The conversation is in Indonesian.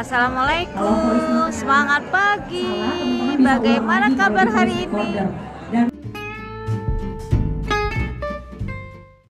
Assalamualaikum, semangat pagi. Bagaimana kabar hari ini?